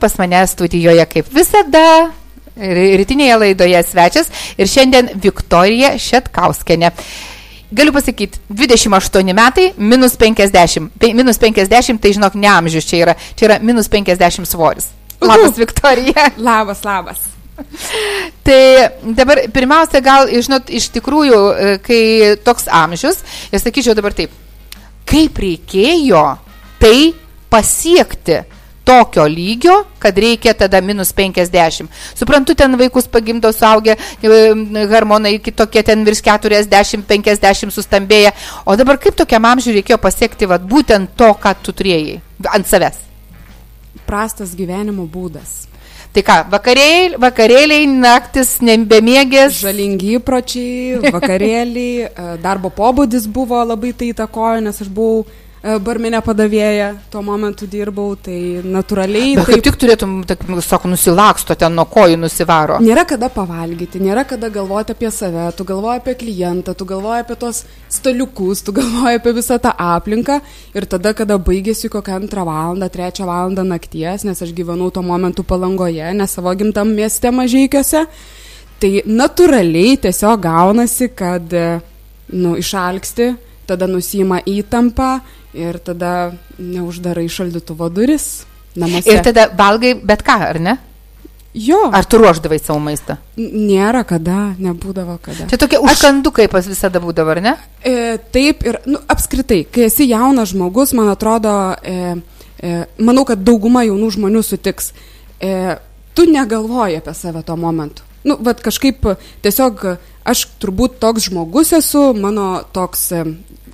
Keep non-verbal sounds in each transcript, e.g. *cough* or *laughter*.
pas mane studijoje kaip visada rytinėje laidoje svečias ir šiandien Viktorija Šetkauskenė. Galiu pasakyti, 28 metai, minus 50. Pe, minus 50, tai žinok, ne amžius čia yra, čia yra minus 50 svoris. Labas, Viktorija. *laughs* Labas, labas. Tai dabar pirmiausia, gal, žinot, iš tikrųjų, e, kai toks amžius, ir sakyčiau dabar taip, kaip reikėjo tai pasiekti, tokio lygio, kad reikia tada minus 50. Suprantu, ten vaikus pagimdo suaugę, e, hormonai kitokie ten virš 40-50 sustambėję. O dabar kaip tokiam amžiui reikėjo pasiekti vat, būtent to, ką tu turėjai ant savęs? Prastas gyvenimo būdas. Tai ką, vakarėliai, vakarėliai naktis nebemiegės. Žalingi įpročiai, vakarėliai, *laughs* e, darbo pobūdis buvo labai tai įtakojo, nes aš buvau E, barminė padavėja, tuo momentu dirbau, tai natūraliai. Bet kaip tik turėtum, tak, sako, nusilaksto ten nuo kojų nusivaro. Nėra kada pavalgyti, nėra kada galvoti apie save, tu galvoji apie klientą, tu galvoji apie tos staliukus, tu galvoji apie visą tą aplinką ir tada, kada baigėsi kokią antrą valandą, trečią valandą nakties, nes aš gyvenau tuo momentu palangoje, ne savo gimtam mieste mažykiuose, tai natūraliai tiesiog gaunasi, kad, nu, išalksti, tada nusima įtampa ir tada neuždarai šaldytuvo duris namuose. Ir tada valgai bet ką, ar ne? Jo. Ar tu ruoždavai savo maistą? Nėra kada, nebūdavo kada. Čia tokie užkandukai pas visada būdavo, ar ne? E, taip ir, nu, apskritai, kai esi jaunas žmogus, man atrodo, e, e, manau, kad dauguma jaunų žmonių sutiks, e, tu negalvoji apie save tuo momentu. Nu, vad kažkaip tiesiog aš turbūt toks žmogus esu, mano toks e,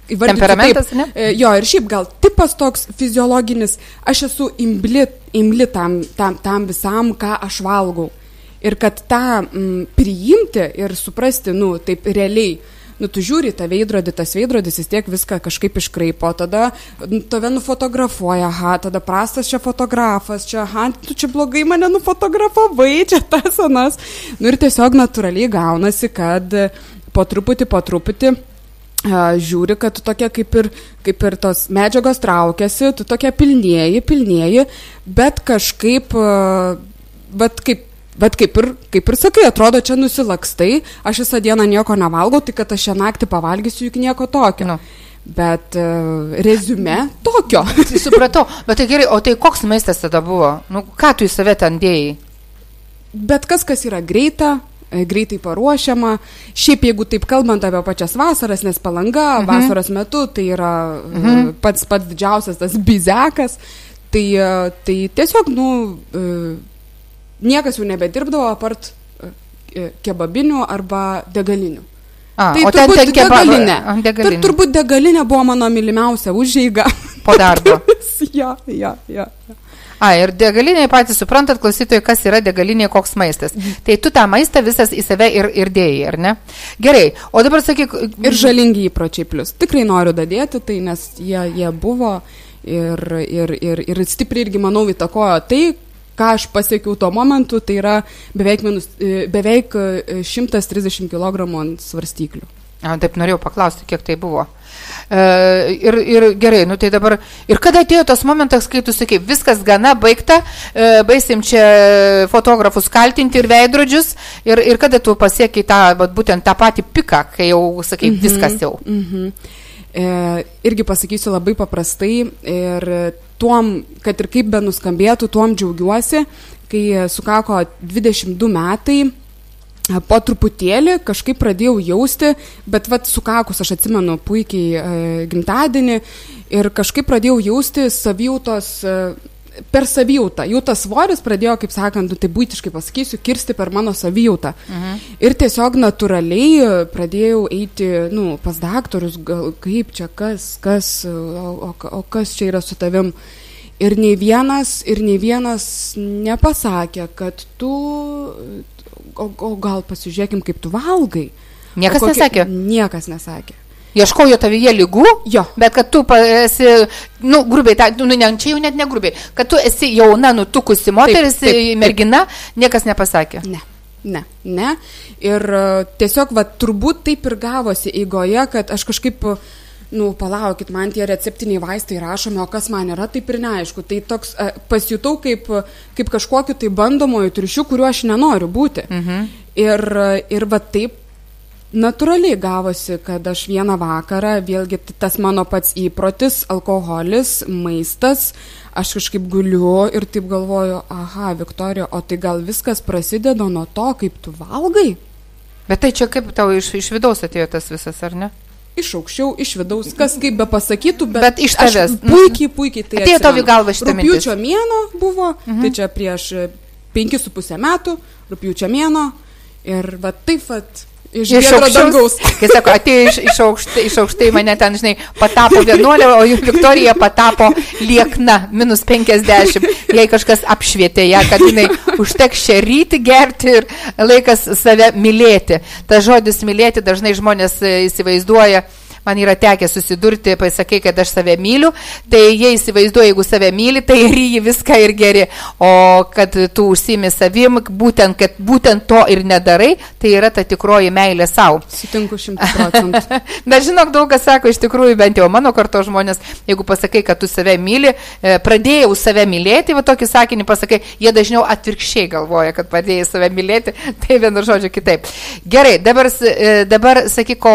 Temperamentas, taip, ne? E, jo, ir šiaip gal tipas toks fiziologinis, aš esu imli, imli tam, tam, tam visam, ką aš valgau. Ir kad tą m, mm, priimti ir suprasti, nu, taip realiai, nu, tu žiūri tą veidrodį, tas veidrodis vis tiek viską kažkaip iškraipo, tada nu, tave nufotografuoja, aha, tada prastas čia fotografas, čia, aha, tu čia blogai mane nufotografavai, čia tas anas. Nu ir tiesiog natūraliai gaunasi, kad po truputį, po truputį žiūri, kad tu tokia kaip ir, kaip ir tos medžiagos traukiasi, tu tokia pilnėji, pilnėji, bet kažkaip, bet kaip Bet kaip ir, kaip ir sakai, atrodo, čia nusilakstai, aš visą dieną nieko nevalgau, tai kad aš šią naktį pavalgysiu juk nieko tokio. No. Bet uh, rezume tokio. *laughs* Tai supratau, bet tai gerai, o tai koks maistas tada buvo? Nu, ką tu į save ten dėjai? Bet kas, kas yra greita, E, greitai paruošiama. Šiaip jeigu taip kalbant apie pačias vasaras, nes palanga mhm. vasaros metu tai yra e, mhm. pats pats didžiausias tas bizekas, tai, tai tiesiog, nu, niekas jau nebedirbdavo apart kebabinių arba degalinių. A, tai turbūt ten keba... degalinė. degalinė. Turbūt degalinė buvo mano mylimiausia užžeiga. Po darbo. jo, jo, jo. A, ir degaliniai patys suprantat, klausytojai, kas yra degalinė, koks maistas. Tai tu tą maistą visas į save ir, ir dėjai, ar ne? Gerai, o dabar sakyk. Ir žalingi įpročiai plus. Tikrai noriu dadėti, tai nes jie, jie buvo ir, ir, ir, ir stipriai irgi, manau, įtakojo tai, ką aš pasiekiau tuo momentu, tai yra beveik, minus, e, beveik 130 e, kg ant svarstyklių. A, taip norėjau paklausti, kiek tai buvo. E, ir, ir gerai, nu tai dabar, ir kada atėjo tas momentas, kai tu sakai, viskas gana baigta, e, baisim čia fotografus kaltinti ir veidrodžius, ir, ir kada tu pasiekai tą, būtent tą patį piką, kai jau sakai, mm -hmm, viskas jau. Mm -hmm. e, irgi pasakysiu labai paprastai ir tuom, kad ir kaip be nuskambėtų, tuom džiaugiuosi, kai sukako 22 metai po truputėlį kažkaip pradėjau jausti, bet vat sukakus aš atsimenu puikiai e, gimtadienį ir kažkaip pradėjau jausti savijautos e, per savijautą. Jau tas svoris pradėjo, kaip sakant, nu, tai būtiškai pasakysiu, kirsti per mano savijautą. Mhm. Ir tiesiog natūraliai pradėjau eiti, nu, pas daktarus, gal, kaip čia, kas, kas, o, o, o kas čia yra su tavim. Ir nei vienas, ir nei vienas nepasakė, kad tu o, o gal pasižiūrėkim, kaip tu valgai. Niekas kokie, nesakė? Niekas nesakė. Ieškojo tavyje lygų, jo. bet kad tu esi, nu, grubiai, ta, nu, ne, čia jau net ne grubiai, kad tu esi jauna, nutukusi moteris, taip, taip, mergina, taip. niekas nepasakė. Ne. Ne, ne. Ir uh, tiesiog, va, turbūt taip ir gavosi eigoje, kad aš kažkaip nu, palaukit, man tie receptiniai vaistai rašomi, o kas man yra, taip ir neaišku. Tai toks e, pasijutau kaip, kaip kažkokiu tai bandomoju triušiu, kuriuo aš nenoriu būti. Mhm. Ir, ir va taip natūraliai gavosi, kad aš vieną vakarą, vėlgi tas mano pats įprotis, alkoholis, maistas, aš kažkaip guliu ir taip galvoju, aha, Viktorija, o tai gal viskas prasideda nuo to, kaip tu valgai? Bet tai čia kaip tau iš, iš vidaus atėjo tas visas, ar ne? iš aukščiau, iš vidaus, kas kaip be pasakytų, bet, bet iš tavęs. Puikiai, puikiai tai atėjo tavo į galvą šitą mintį. Rūpiučio mėno buvo, mhm. tai čia prieš penki su pusę metų, rūpiučio mėno ir va taip pat Iš, iš aukštaus. *laughs* Kai sako, atėjo iš, iš, aukštai, iš aukštai mane ten, žinai, patapo vienuolė, o Viktorija patapo liekna, minus 50. Jei kažkas apšvietė ją, kad jinai užteks šeryti, gerti ir laikas save mylėti. Tas žodis mylėti dažnai žmonės e, įsivaizduoja man yra tekę susidurti, pasakai, kad aš save myliu, tai jie įsivaizduoja, jeigu save myli, tai ryji viską ir geri, o kad tu užsimi savim, būtent, kad būtent to ir nedarai, tai yra ta tikroji meilė savo. Sutinku šimtų procentų. *laughs* Bet žinok, daug kas sako, iš tikrųjų, bent jau mano karto žmonės, jeigu pasakai, kad tu save myli, e, pradėjau save mylėti, va tokį sakinį pasakai, jie dažniau atvirkščiai galvoja, kad pradėjai save mylėti, tai vienu žodžiu kitaip. Gerai, dabar, e, dabar sakyk,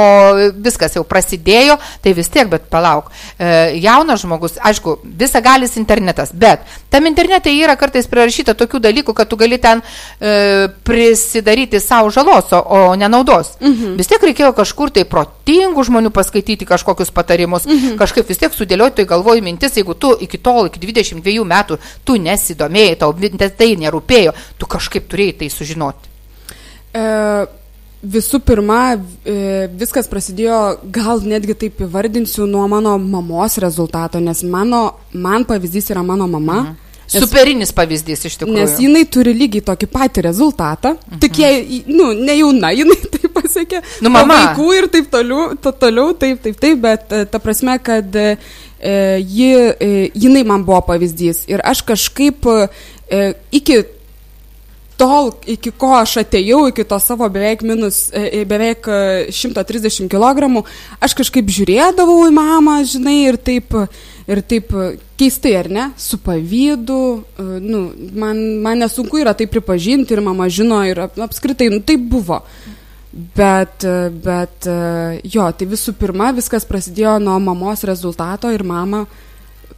viskas jau prasidėjo prasidėjo, tai vis tiek, bet palauk. E, jaunas žmogus, aišku, visa galis internetas, bet tam internete yra kartais prirašyta tokių dalykų, kad tu gali ten e, prisidaryti savo žalos, o nenaudos. Mhm. Vis tiek reikėjo kažkur tai protingų žmonių paskaityti kažkokius patarimus, mhm. kažkaip vis tiek sudėlioti, tai galvoju mintis, jeigu tu iki tol, iki 22 metų, tu nesidomėjai, tau tai nerūpėjo, tu kažkaip turėjai tai sužinoti. E Visų pirma, e, viskas prasidėjo, gal netgi taip įvardinsiu, nuo mano mamos rezultato, nes mano, man pavyzdys yra mano mama. Mhm. Nes, Superinis pavyzdys iš tikrųjų. Nes jinai turi lygiai tokį patį rezultatą, mhm. tik jie, nu, ne jauna, *laughs* jinai taip pasakė, nu, mama. vaikų ir taip toliau, to, toliau, taip, taip, taip, bet e, ta prasme, kad e, ji, e, jinai man buvo pavyzdys ir aš kažkaip e, iki tol, iki ko aš atėjau, iki to savo beveik minus, e, e, beveik 130 e, kg, aš kažkaip žiūrėdavau į mamą, žinai, ir taip, ir taip keistai, ar ne, su pavydu, nu, man, man nesunku yra tai pripažinti ir mama žino ir apskritai, nu, taip buvo. Bet, bet jo, tai visų pirma, viskas prasidėjo nuo mamos rezultato ir mama,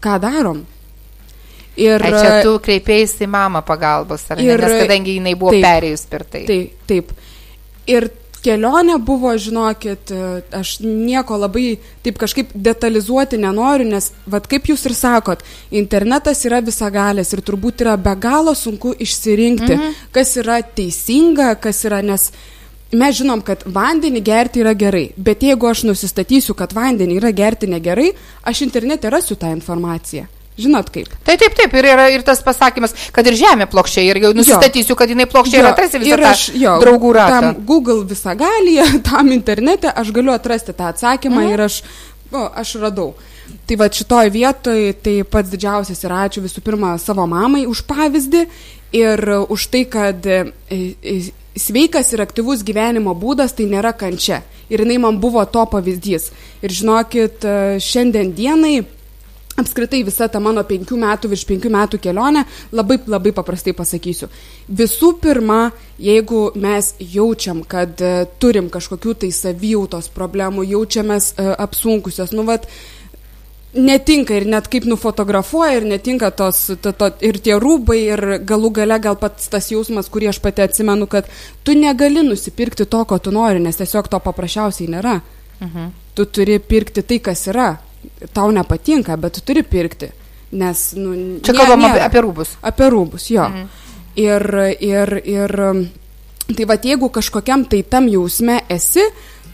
ką darom, Ir, A, čia tu kreipėjai į mamą pagalbos, ar ir, ne? Nes kadangi jinai buvo taip, perėjus per tai. Taip, taip. Ir kelionė buvo, žinokit, aš nieko labai taip kažkaip detalizuoti nenoriu, nes, vad kaip jūs ir sakot, internetas yra visagalės ir turbūt yra be galo sunku išsirinkti, mhm. kas yra teisinga, kas yra, nes mes žinom, kad vandenį gerti yra gerai, bet jeigu aš nusistatysiu, kad vandenį yra gerti negerai, aš internete rasiu tą informaciją. Žinot kaip. Tai taip, taip, ir yra ir tas pasakymas, kad ir žemė plokščia, ir jau nusistatysiu, kad jinai plokščia ir atrasi visą tą aš, jo, draugų ratą. Tam Google visą galį, *laughs* tam internete aš galiu atrasti tą atsakymą mhm. ir aš, o, aš radau. Tai va šitoj vietoj tai pats didžiausias ir ačiū visų pirma savo mamai už pavyzdį ir už tai, kad e, e, sveikas ir aktyvus gyvenimo būdas tai nėra kančia. Ir jinai man buvo to pavyzdys. Ir žinokit, e, šiandien dienai apskritai visa ta mano penkių metų, virš penkių metų kelionė, labai, labai paprastai pasakysiu. Visų pirma, jeigu mes jaučiam, kad uh, turim kažkokių tai savijautos problemų, jaučiamės uh, apsunkusios, nu vat, netinka ir net kaip nufotografuoja ir netinka tos, to, to, ir tie rūbai ir galų gale gal pats tas jausmas, kurį aš pati atsimenu, kad tu negali nusipirkti to, ko tu nori, nes tiesiog to paprasčiausiai nėra. Mhm. Tu turi pirkti tai, kas yra tau nepatinka, bet tu turi pirkti. Nes, nu, Čia kalbam apie, apie rūbus. Apie rūbus, jo. Mhm. Ir, ir, ir, tai va, jeigu kažkokiam tai tam jausme esi,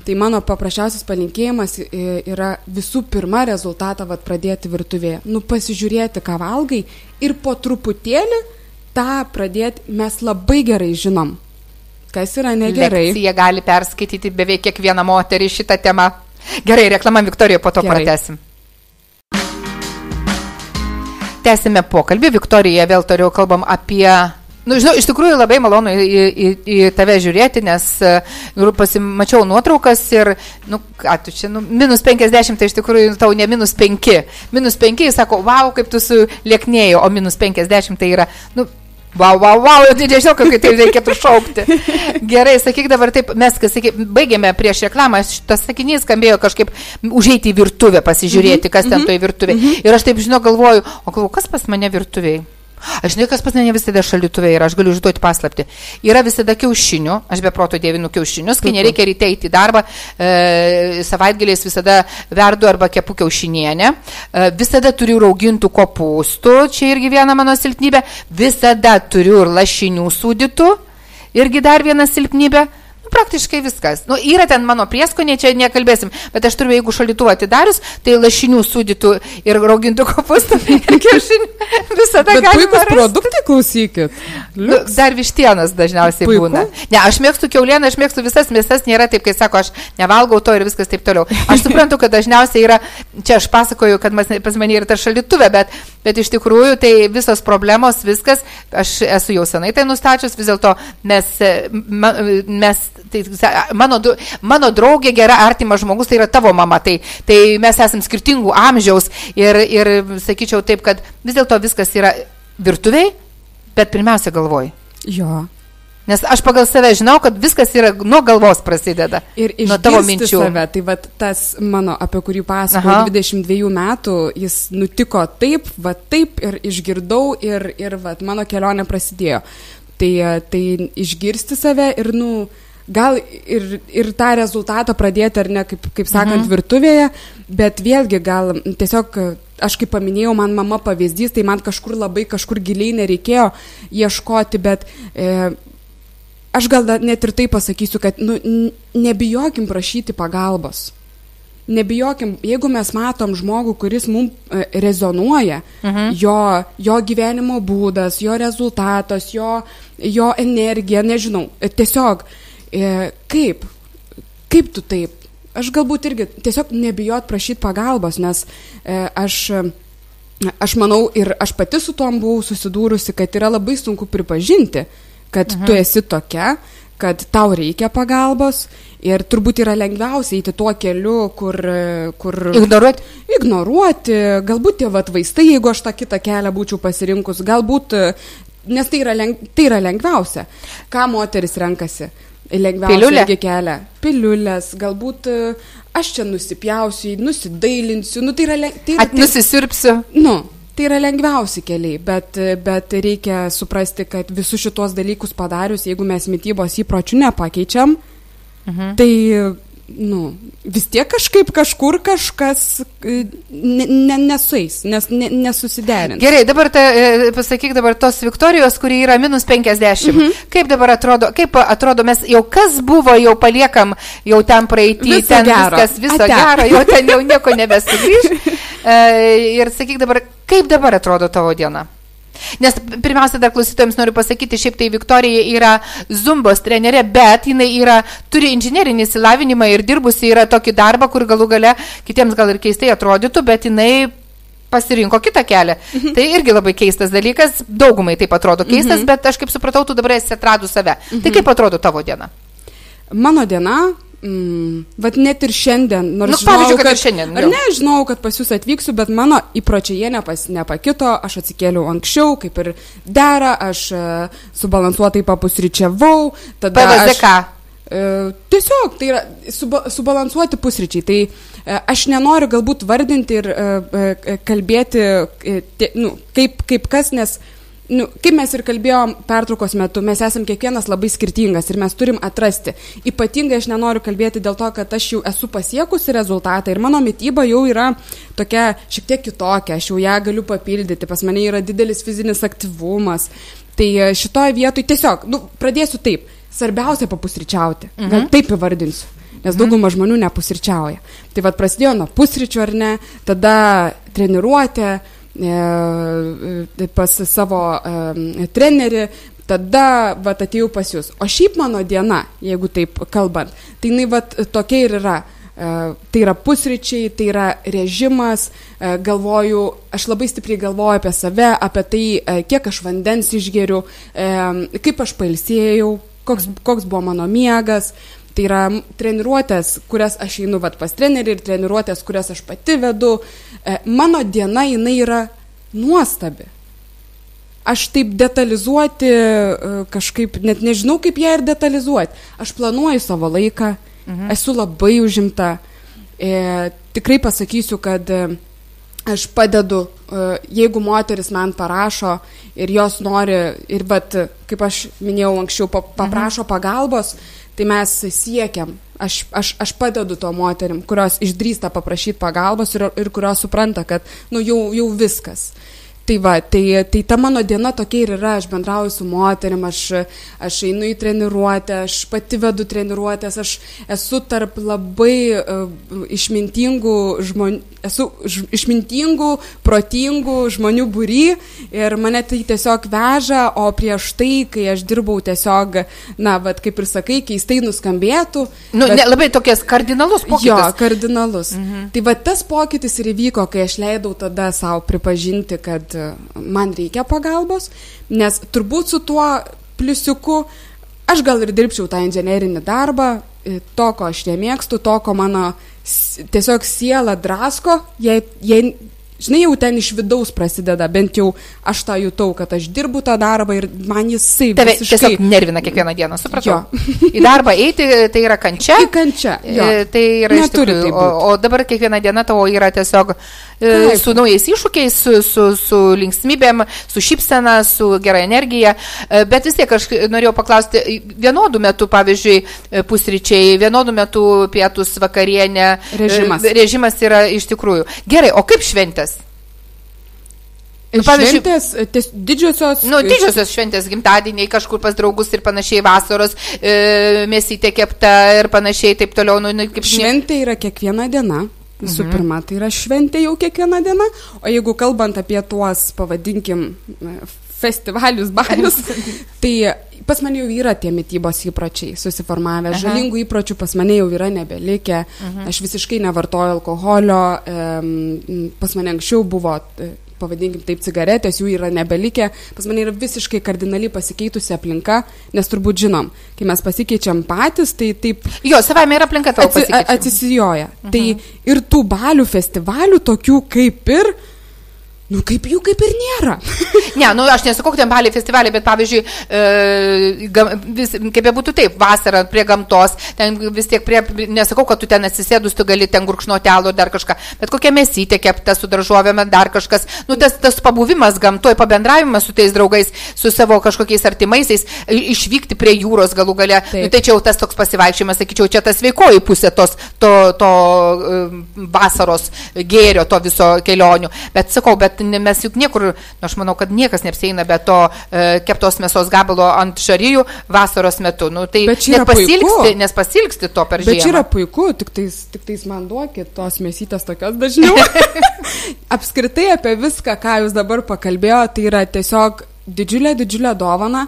tai mano paprasčiausias palinkėjimas yra visų pirma rezultatą vat, pradėti virtuvėje. Nu, pasižiūrėti, ką valgai ir po truputėlį tą pradėti mes labai gerai žinom. Kas yra negerai. Jie gali perskaityti beveik kiekvieną moterį šitą temą. Gerai, reklama Viktorija, po to Gerai. pratesim. Tęsime pokalbį. Viktorija, vėl toliau kalbam apie Nu, žinau, iš tikrųjų labai malonu į, į, į tave žiūrėti, nes nu, pasimačiau nuotraukas ir, nu, ką tu čia, nu, minus 50, tai iš tikrųjų tau ne minus 5. Minus 5, jis sako, wow, kaip tu sulieknėjai, o minus 50 tai yra, nu, Wow, wow, wow, tai nežinau, kaip tai reikėtų šaukti. Gerai, sakyk dabar taip, mes, kai sakyk, baigėme prieš reklamą, šitas sakinys skambėjo kažkaip užeiti į virtuvę, pasižiūrėti, kas ten toje virtuvėje. Mhm. Ir aš taip žinau, galvoju, o galvoju, kas pas mane virtuvėje? Aš žinai, kas pas mane visada šalituvė yra, aš galiu užduoti paslapti. Yra visada kiaušinių, aš be proto dėvinu kiaušinius, kai nereikia ryte eiti į darbą, e, savaitgaliais visada verdu arba kepu kiaušinienę, e, visada turiu raugintų kopūstų, čia irgi viena mano silpnybė, visada turiu ir lašinių sūdytų, irgi dar viena silpnybė. Praktiškai viskas. Nu, yra ten mano prieskoniai, čia nekalbėsim, bet aš turiu, jeigu šalituvą atidarius, tai lašinių sūdytų ir raugintų kopūstų ir *laughs* kiaušinių visada galima. puikus produktai, klausykit. Nu, dar vištienas dažniausiai Puiku. būna. Ne, aš mėgstu keulieną, aš mėgstu visas mėsas, nėra taip, kai sako, aš nevalgau to ir viskas taip toliau. Aš suprantu, kad dažniausiai yra, čia aš pasakoju, kad pas mane yra ta šalituvė, bet, bet iš tikrųjų tai visos problemos, viskas, aš esu jau senai tai nustačius, vis dėlto mes, e, mes tai, mano, mano draugė, gera artimas žmogus, tai yra tavo mama, tai, tai mes esame skirtingų amžiaus ir, ir sakyčiau taip, kad vis dėlto viskas yra virtuviai, bet pirmiausia galvoj. Jo. Nes aš pagal save žinau, kad viskas yra nuo galvos prasideda. Ir nuo tavo minčių. save, tai va tas mano, apie kurį pasakojau, Aha. 22 metų, jis nutiko taip, va taip ir išgirdau ir, ir va mano kelionė prasidėjo. Tai, tai išgirsti save ir, nu, gal ir, ir tą rezultatą pradėti, ar ne, kaip, kaip sakant, mhm. virtuvėje, bet vėlgi gal tiesiog, aš kaip paminėjau, man mama pavyzdys, tai man kažkur labai, kažkur giliai nereikėjo ieškoti, bet e, aš gal net ir tai pasakysiu, kad nu, nebijokim prašyti pagalbos. Nebijokim, jeigu mes matom žmogų, kuris mums e, rezonuoja, mhm. jo, jo gyvenimo būdas, jo rezultatas, jo, jo energija, nežinau, e, tiesiog e, kaip, kaip tu taip. Aš galbūt irgi tiesiog nebijot prašyti pagalbos, nes aš, aš manau ir aš pati su tom buvau susidūrusi, kad yra labai sunku pripažinti, kad mhm. tu esi tokia, kad tau reikia pagalbos ir turbūt yra lengviausia eiti tuo keliu, kur... kur Ignoruoti. ignoruoti, galbūt tie vat vaistai, jeigu aš tą kitą kelią būčiau pasirinkus, galbūt, nes tai yra, leng, tai yra lengviausia. Ką moteris renkasi? Lengviausia kelią. Piliulės, galbūt aš čia nusipjausiu, nusidailinsiu, nu tai yra, tai yra At, nusisirpsiu. Nu, tai yra lengviausi keliai, bet, bet reikia suprasti, kad visus šitos dalykus padarius, jeigu mes mytybos įpročių nepakeičiam, mhm. tai nu, vis tiek kažkaip kažkur kažkas e, ne, ne, nesueis, nes ne, nesusiderins. Gerai, dabar ta, e, pasakyk dabar tos Viktorijos, kuri yra minus 50. Mhm. Kaip dabar atrodo, kaip atrodo, mes jau kas buvo, jau paliekam, jau ten praeitį, Viso ten gero. viskas, viso Ate. gero, jau ten jau nieko nebesugrįž. E, ir sakyk dabar, kaip dabar atrodo tavo diena? Nes pirmiausia, dar klausytojams noriu pasakyti, šiaip tai Viktorija yra Zumbos trenerė, bet jinai yra, turi inžinerinį įsilavinimą ir dirbusi yra tokį darbą, kur galų gale kitiems gal ir keistai atrodytų, bet jinai pasirinko kitą kelią. Mhm. Tai irgi labai keistas dalykas, daugumai taip atrodo keistas, mhm. bet aš kaip supratau, tu dabar esi atradus save. Mhm. Tai kaip atrodo tavo diena? Mano diena, mm, vat net ir šiandien, nors Nu, žinau, pavyzdžiui, kad kad, šiandien, ar ne, žinau, kad pas jūs atvyksiu, bet mano įpročiai jie nepas, nepakito, aš atsikėliau anksčiau, kaip ir dera, aš e, subalansuotai papusryčiavau. PVZK. E, tiesiog, tai yra suba, subalansuoti pusryčiai. Tai e, aš nenoriu galbūt vardinti ir e, kalbėti, e, tie, nu, kaip, kaip kas, nes, nu, kaip mes ir kalbėjom pertraukos metu, mes esam kiekvienas labai skirtingas ir mes turim atrasti. Ypatingai aš nenoriu kalbėti dėl to, kad aš jau esu pasiekusi rezultatą ir mano mytyba jau yra tokia šiek tiek kitokia, aš jau ją galiu papildyti, pas mane yra didelis fizinis aktyvumas. Tai e, šitoje vietoje tiesiog, nu, pradėsiu taip. Svarbiausia papusryčiauti. Mhm. Gal taip įvardinsiu. Nes dauguma žmonių nepusryčiauja. Tai vad prasidėjo nuo pusryčių ar ne, tada treniruotė pas savo e, trenerį, tada vat, atėjau pas jūs. O šiaip mano diena, jeigu taip kalbant, tai jinai vat, tokia ir yra. tai yra pusryčiai, tai yra režimas, e, galvoju, aš labai stipriai galvoju apie save, apie tai, e, kiek aš vandens išgeriu, kaip aš pailsėjau, koks, koks buvo mano miegas. Tai yra treniruotės, kurias aš einu vat, pas trenerį ir treniruotės, kurias aš pati vedu. Mano diena jinai yra nuostabi aš taip detalizuoti kažkaip, net nežinau, kaip ją ir detalizuoti. Aš planuoju savo laiką, mhm. esu labai užimta. E, tikrai pasakysiu, kad e, aš padedu, e, jeigu moteris man parašo ir jos nori, ir bet, kaip aš minėjau anksčiau, paprašo mhm. pagalbos, tai mes siekiam. Aš, aš, aš padedu to moterim, kurios išdrįsta paprašyti pagalbos ir, ir kurios supranta, kad nu, jau, jau viskas. Tai va, tai, tai ta mano diena tokia ir yra, aš bendrauju su moterim, aš, aš einu į treniruotę, aš pati vedu treniruotės, aš esu tarp labai uh, išmintingų žmonių, esu ž, išmintingų, protingų žmonių būry ir mane tai tiesiog veža, o prieš tai, kai aš dirbau tiesiog, na, bet kaip ir sakai, keistai nuskambėtų. Nu, bet, ne, labai tokias kardinalus pokytis. Jo, kardinalus. Mhm. Tai va tas pokytis ir įvyko, kai aš leidau tada savo pripažinti, kad man reikia pagalbos, nes turbūt su tuo pliusiuku aš gal ir dirbčiau tą inžinerinį darbą, e, to, ko aš nemėgstu, to, ko mano tiesiog siela drasko, jei, jei žinai, jau ten iš vidaus prasideda, bent jau aš tą jutau, kad aš dirbu tą darbą ir man jisai Tave visiškai... tiesiog nervina kiekvieną dieną, supratau. į darbą eiti tai yra kančia. Į kančia. Jo. E, tai yra Neturi iš tikrųjų. Tai o, o dabar kiekvieną dieną tavo yra tiesiog e, Taip. su naujais iššūkiais, su, su, su linksmybėm, su šypsena, su gera energija. E, bet vis tiek aš norėjau paklausti, vienodų metų, pavyzdžiui, pusryčiai, vienodų metų pietus, vakarienė. Režimas. Režimas yra iš tikrųjų. Gerai, o kaip šventės? Nu, šventės, ties, didžiosios. Nu, didžiosios šventės, gimtadieniai, kažkur pas draugus ir panašiai, vasaros, e, mėsytė kepta ir panašiai, taip toliau. Nu, nu kaip šventė yra kiekviena diena. Visų mhm. pirma, tai yra šventė jau kiekviena diena, o jeigu kalbant apie tuos, pavadinkim, festivalius, balius, *laughs* tai pas mane jau yra tie mytybos įpročiai susiformavę, Aha. žalingų įpročių pas mane jau yra nebelikę, Aha. Mhm. aš visiškai nevartoju alkoholio, pas mane anksčiau buvo pavadinkim taip, cigaretės, jų yra nebelikę, pas mane yra visiškai kardinaliai pasikeitusi aplinka, nes turbūt žinom, kai mes pasikeičiam patys, tai taip... Jo, savame yra aplinka tavo atsi, atsisijoja. Uh -huh. Tai ir tų balių festivalių, tokių kaip ir Nu, kaip jų kaip ir nėra. *laughs* ne, nu, aš nesakau, ten baliai festivaliai, bet pavyzdžiui, e, gam, vis, kaip be būtų taip, vasara prie gamtos, ten vis tiek prie, nesakau, kad tu ten atsisėdus, tu gali ten gurkšnuoti alų dar kažką, bet kokia mesytė kepta su daržovėme, dar kažkas. Nu, tas, tas pabuvimas gamtoj, pabendravimas su tais draugais, su savo kažkokiais artimaisiais, išvykti prie jūros galų gale. Nu, tai čia jau tas toks pasivaikščiojimas, sakyčiau, čia tas veikoji pusė tos, to, to uh, vasaros gėrio, to viso kelionių. Bet sakau, bet bet mes juk niekur, nu, aš manau, kad niekas neapsieina be to e, keptos mėsos gabalo ant šaryjų vasaros metu. Nu, tai nes pasilgsti, nes pasilgsti to per žiemą. Bet čia yra puiku, tik tais, tik tais man duokit tos mėsytės tokios dažniau. *laughs* Apskritai apie viską, ką jūs dabar pakalbėjote, tai yra tiesiog didžiulė, didžiulė dovana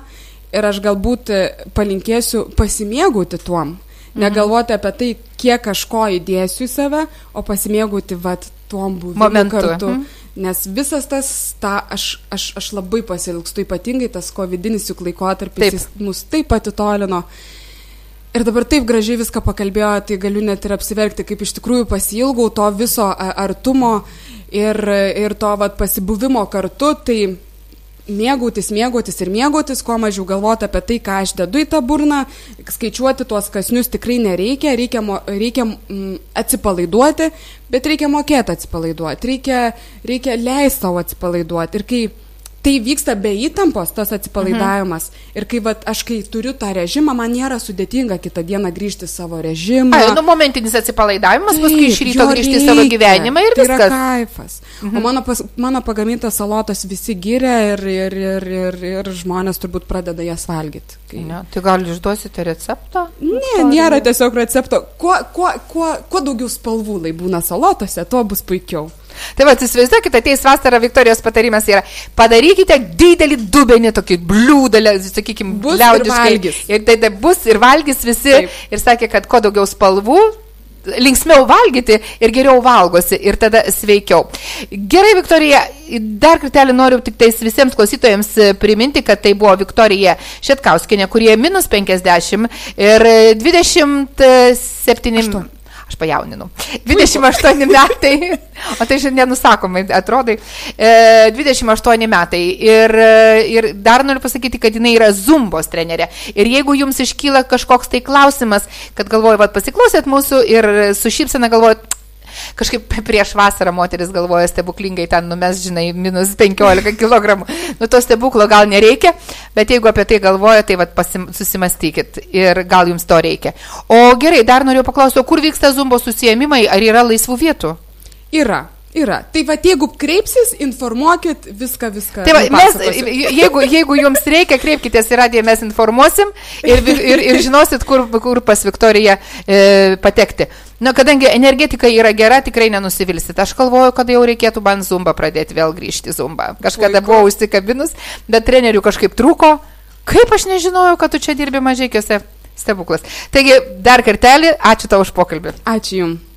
ir aš galbūt palinkėsiu pasimėgauti tuom. Mhm. Negalvoti apie tai, kiek aš ko įdėsiu į save, o pasimėgauti vat tuom buvimu kartu. Mhm. Nes visas tas, ta, aš, aš, aš labai pasilgstu, ypatingai tas covidinis juk laikotarpis, jis mus taip atitolino. Ir dabar taip gražiai viską pakalbėjo, tai galiu net ir apsiverkti, kaip iš tikrųjų pasilgau to viso artumo ir, ir to vat, pasibuvimo kartu, tai mėgautis, mėgautis ir mėgautis, kuo mažiau galvoti apie tai, ką aš dedu į tą burną, skaičiuoti tuos kasnius tikrai nereikia, reikia, reikia mm, atsipalaiduoti, bet reikia mokėti atsipalaiduoti, reikia, reikia leisti savo atsipalaiduoti. Ir kai tai vyksta be įtampos, tas atsipalaidavimas. Mhm. Ir kai vat, aš kai turiu tą režimą, man nėra sudėtinga kitą dieną grįžti savo režimą. Ai, nu, momentinis atsipalaidavimas, Taip, paskui iš ryto grįžti į savo gyvenimą ir tai viskas. Tai yra kaifas. Mhm. O mano, pas, mano pagamintas salotas visi giria ir, ir, ir, ir, ir žmonės turbūt pradeda jas valgyti. Kai... Ne, tai gal išduosite receptą? Ne, nėra tiesiog recepto. Kuo, kuo, kuo, kuo daugiau spalvų lai būna salotose, tuo bus puikiau. Tai va, įsivaizduokite, ateis vasara, Viktorijos patarimas yra, padarykite didelį dubenį, tokį bliūdalę, sakykime, liaudiškai. Ir, ir tai, tai bus ir valgys visi. Taip. Ir sakė, kad kuo daugiau spalvų, linksmiau valgyti ir geriau valgosi ir tada sveikiau. Gerai, Viktorija, dar kartelį noriu tik tais visiems klausytojams priminti, kad tai buvo Viktorija Šetkauskinė, kurie minus 50 ir 27... 8 aš pajauninu. 28 metai, o tai šiandien nenusakomai atrodai, 28 metai. Ir, ir dar noriu pasakyti, kad jinai yra zumbos trenerė. Ir jeigu jums iškyla kažkoks tai klausimas, kad galvoju, vad pasiklausėt mūsų ir su šypsena galvojat, Kažkaip *laughs* prieš vasarą moteris galvoja stebuklingai ten numes, žinai, minus 15 kg. Nu, to stebuklo gal nereikia, bet jeigu apie tai galvoja, tai vat, pasim, susimastykit ir gal jums to reikia. O gerai, dar noriu paklausti, kur vyksta zumbo susijėmimai, ar yra laisvų vietų? Yra. Yra. Tai va, jeigu kreipsis, informuokit viską, viską. Tai va, mes, jeigu, jeigu jums reikia, kreipkitės į radiją, mes informuosim ir, ir, ir žinosit, kur, kur pas Viktoriją e, patekti. Na, kadangi energetika yra gera, tikrai nenusivilsit. Aš galvoju, kad jau reikėtų man zumbą pradėti vėl grįžti zumbą. Kažkada Puiku. buvau užsikabinus, bet trenerių kažkaip trūko. Kaip aš nežinojau, kad tu čia dirbi mažiekiuose stebuklas. Taigi, dar kartelį, ačiū tau už pokalbį. Ačiū Jums.